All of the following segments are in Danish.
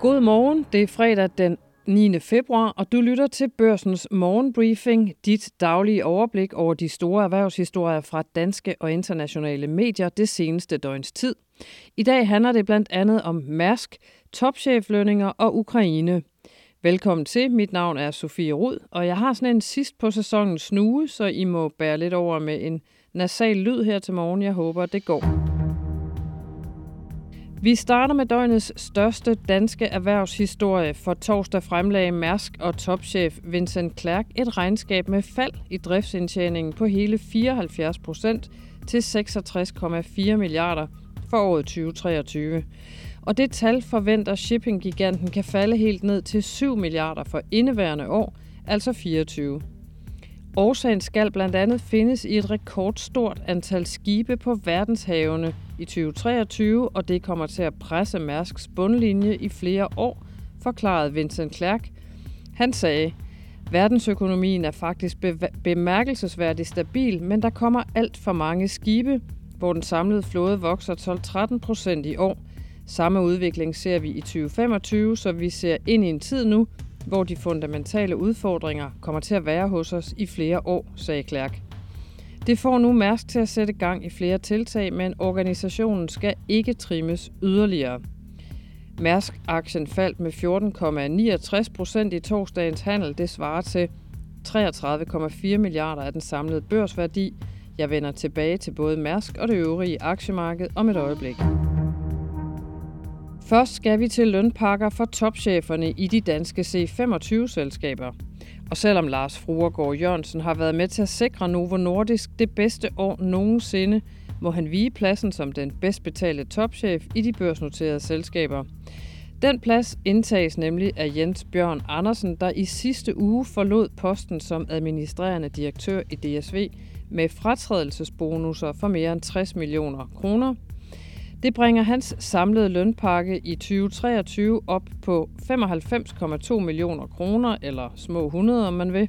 God morgen, det er fredag den 9. februar, og du lytter til Børsens morgenbriefing, dit daglige overblik over de store erhvervshistorier fra danske og internationale medier det seneste døgns tid. I dag handler det blandt andet om Mærsk, topcheflønninger og Ukraine. Velkommen til, mit navn er Sofie Rud, og jeg har sådan en sidst på sæsonen snue, så I må bære lidt over med en nasal lyd her til morgen. Jeg håber, det går. Vi starter med døgnets største danske erhvervshistorie. For torsdag fremlagde Mærsk og topchef Vincent Clerc et regnskab med fald i driftsindtjeningen på hele 74 procent til 66,4 milliarder for året 2023. Og det tal forventer shippinggiganten kan falde helt ned til 7 milliarder for indeværende år, altså 24. Årsagen skal blandt andet findes i et rekordstort antal skibe på verdenshavene i 2023, og det kommer til at presse Mærsks bundlinje i flere år, forklarede Vincent Clerc. Han sagde, verdensøkonomien er faktisk bemærkelsesværdigt stabil, men der kommer alt for mange skibe, hvor den samlede flåde vokser 12-13 procent i år. Samme udvikling ser vi i 2025, så vi ser ind i en tid nu, hvor de fundamentale udfordringer kommer til at være hos os i flere år, sagde Clerc. Det får nu Mærsk til at sætte gang i flere tiltag, men organisationen skal ikke trimmes yderligere. Mærsk-aktien faldt med 14,69 procent i torsdagens handel. Det svarer til 33,4 milliarder af den samlede børsværdi. Jeg vender tilbage til både Mærsk og det øvrige aktiemarked om et øjeblik. Først skal vi til lønpakker for topcheferne i de danske C25-selskaber. Og selvom Lars Fruergaard Jørgensen har været med til at sikre Novo Nordisk det bedste år nogensinde, må han vige pladsen som den bedst betalte topchef i de børsnoterede selskaber. Den plads indtages nemlig af Jens Bjørn Andersen, der i sidste uge forlod posten som administrerende direktør i DSV med fratrædelsesbonusser for mere end 60 millioner kroner – det bringer hans samlede lønpakke i 2023 op på 95,2 millioner kroner, eller små 100 om man vil.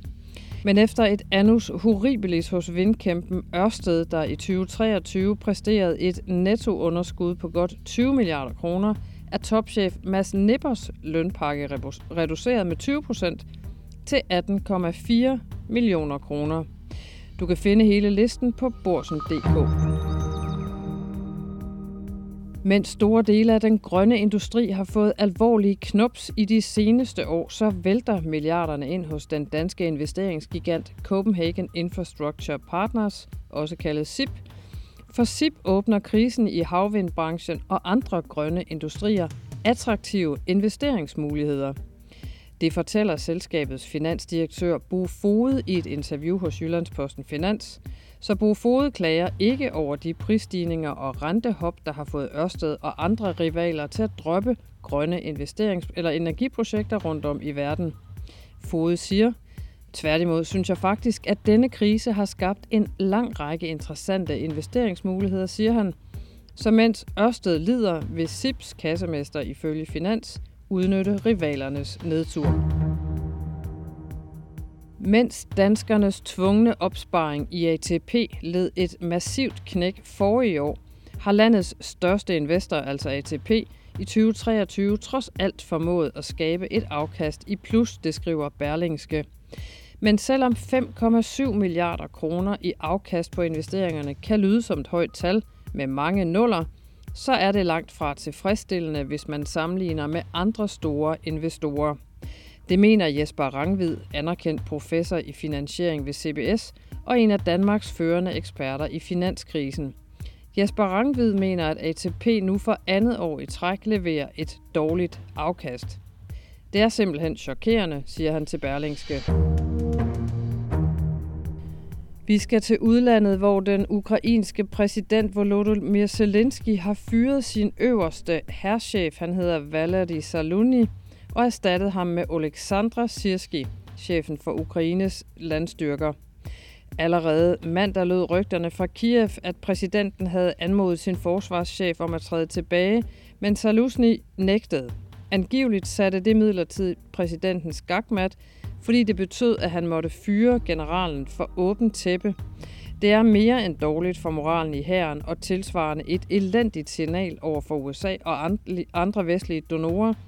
Men efter et annus horribilis hos vindkæmpen Ørsted, der i 2023 præsterede et nettounderskud på godt 20 milliarder kroner, er topchef Mads Nippers lønpakke reduceret med 20 procent til 18,4 millioner kroner. Du kan finde hele listen på borsen.dk. Mens store dele af den grønne industri har fået alvorlige knops i de seneste år, så vælter milliarderne ind hos den danske investeringsgigant Copenhagen Infrastructure Partners, også kaldet SIP. For SIP åbner krisen i havvindbranchen og andre grønne industrier attraktive investeringsmuligheder. Det fortæller selskabets finansdirektør Bo Fode i et interview hos Jyllandsposten Finans – så Bo Fode klager ikke over de prisstigninger og rentehop, der har fået Ørsted og andre rivaler til at droppe grønne investerings- eller energiprojekter rundt om i verden. Fode siger, Tværtimod synes jeg faktisk, at denne krise har skabt en lang række interessante investeringsmuligheder, siger han. Så mens Ørsted lider, vil SIPs kassemester ifølge Finans udnytte rivalernes nedtur. Mens danskernes tvungne opsparing i ATP led et massivt knæk forrige år, har landets største investor, altså ATP, i 2023 trods alt formået at skabe et afkast i plus, det skriver Berlingske. Men selvom 5,7 milliarder kroner i afkast på investeringerne kan lyde som et højt tal med mange nuller, så er det langt fra tilfredsstillende, hvis man sammenligner med andre store investorer. Det mener Jesper Rangvid, anerkendt professor i finansiering ved CBS og en af Danmarks førende eksperter i finanskrisen. Jesper Rangvid mener, at ATP nu for andet år i træk leverer et dårligt afkast. Det er simpelthen chokerende, siger han til Berlingske. Vi skal til udlandet, hvor den ukrainske præsident Volodymyr Zelensky har fyret sin øverste herrchef. Han hedder Valery Saluni og erstattet ham med Oleksandr Sirski, chefen for Ukraines landstyrker. Allerede mandag lød rygterne fra Kiev, at præsidenten havde anmodet sin forsvarschef om at træde tilbage, men Salusny nægtede. Angiveligt satte det midlertid præsidentens skakmat, fordi det betød, at han måtte fyre generalen for åbent tæppe. Det er mere end dårligt for moralen i hæren og tilsvarende et elendigt signal over for USA og andre vestlige donorer –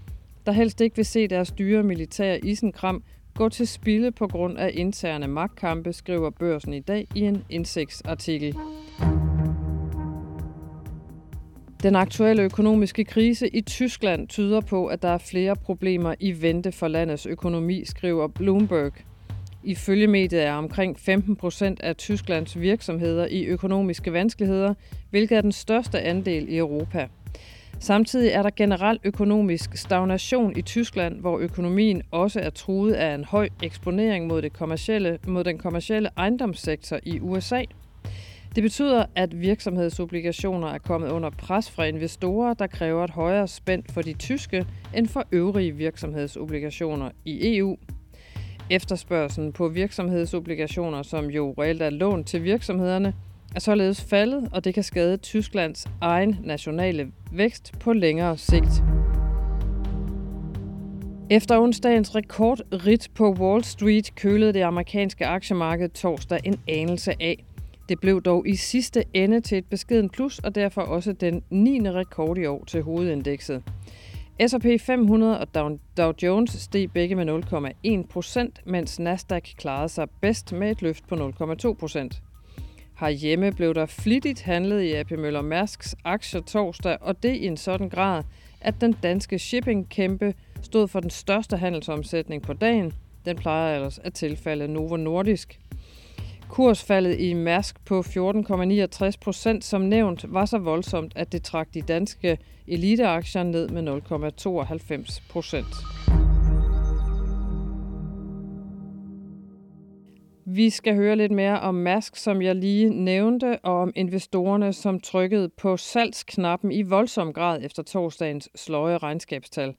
der helst ikke vil se deres dyre militære isenkram gå til spilde på grund af interne magtkampe, skriver børsen i dag i en indsigtsartikel. Den aktuelle økonomiske krise i Tyskland tyder på, at der er flere problemer i vente for landets økonomi, skriver Bloomberg. Ifølge mediet er omkring 15 procent af Tysklands virksomheder i økonomiske vanskeligheder, hvilket er den største andel i Europa. Samtidig er der generelt økonomisk stagnation i Tyskland, hvor økonomien også er truet af en høj eksponering mod, det kommercielle, mod den kommercielle ejendomssektor i USA. Det betyder, at virksomhedsobligationer er kommet under pres fra investorer, der kræver et højere spænd for de tyske end for øvrige virksomhedsobligationer i EU. Efterspørgselen på virksomhedsobligationer, som jo reelt er lån til virksomhederne, er således faldet, og det kan skade Tysklands egen nationale vækst på længere sigt. Efter onsdagens rekordrit på Wall Street kølede det amerikanske aktiemarked torsdag en anelse af. Det blev dog i sidste ende til et beskeden plus, og derfor også den 9. rekord i år til hovedindekset. S&P 500 og Dow Jones steg begge med 0,1 procent, mens Nasdaq klarede sig bedst med et løft på 0,2 procent. Herhjemme blev der flittigt handlet i AP Møller Mærsks aktier torsdag, og det i en sådan grad, at den danske shipping-kæmpe stod for den største handelsomsætning på dagen. Den plejer ellers at tilfalde Novo Nordisk. Kursfaldet i Mærsk på 14,69 procent som nævnt var så voldsomt, at det trak de danske eliteaktier ned med 0,92 procent. Vi skal høre lidt mere om Mask, som jeg lige nævnte, og om investorerne, som trykkede på salgsknappen i voldsom grad efter torsdagens sløje regnskabstal.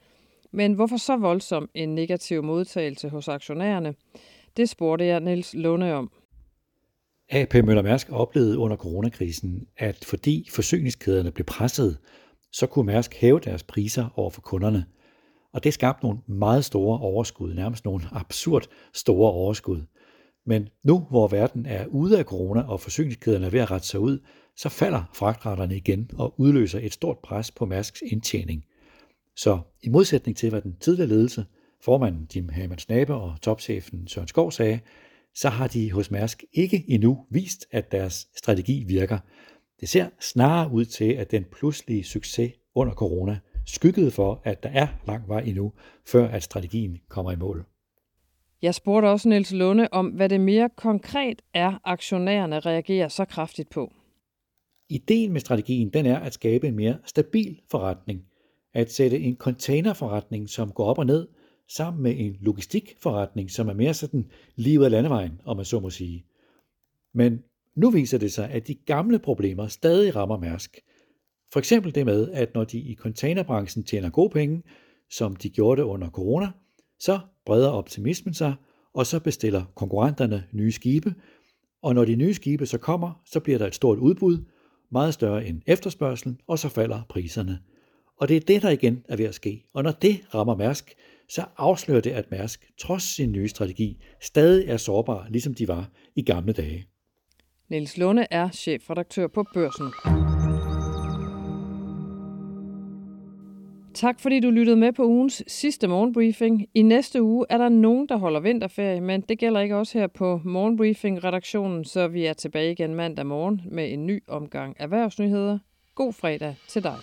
Men hvorfor så voldsom en negativ modtagelse hos aktionærerne? Det spurgte jeg Niels Lunde om. AP Møller Mærsk oplevede under coronakrisen, at fordi forsyningskæderne blev presset, så kunne Mærsk hæve deres priser over for kunderne. Og det skabte nogle meget store overskud, nærmest nogle absurd store overskud. Men nu, hvor verden er ude af corona og forsyningskæderne er ved at rette sig ud, så falder fragtraterne igen og udløser et stort pres på Mærsks indtjening. Så i modsætning til, hvad den tidligere ledelse, formanden Jim Hammond Snabe og topchefen Søren Skov sagde, så har de hos Mærsk ikke endnu vist, at deres strategi virker. Det ser snarere ud til, at den pludselige succes under corona skyggede for, at der er lang vej endnu, før at strategien kommer i mål. Jeg spurgte også Niels Lunde om, hvad det mere konkret er, aktionærerne reagerer så kraftigt på. Ideen med strategien den er at skabe en mere stabil forretning. At sætte en containerforretning, som går op og ned, sammen med en logistikforretning, som er mere sådan livet af landevejen, om man så må sige. Men nu viser det sig, at de gamle problemer stadig rammer Mærsk. For eksempel det med, at når de i containerbranchen tjener gode penge, som de gjorde det under corona, så breder optimismen sig, og så bestiller konkurrenterne nye skibe, og når de nye skibe så kommer, så bliver der et stort udbud, meget større end efterspørgselen, og så falder priserne. Og det er det, der igen er ved at ske. Og når det rammer Mærsk, så afslører det, at Mærsk, trods sin nye strategi, stadig er sårbar, ligesom de var i gamle dage. Niels Lunde er chefredaktør på Børsen. Tak fordi du lyttede med på ugens sidste morgenbriefing. I næste uge er der nogen, der holder vinterferie, men det gælder ikke også her på Morgenbriefing-redaktionen, så vi er tilbage igen mandag morgen med en ny omgang erhvervsnyheder. God fredag til dig.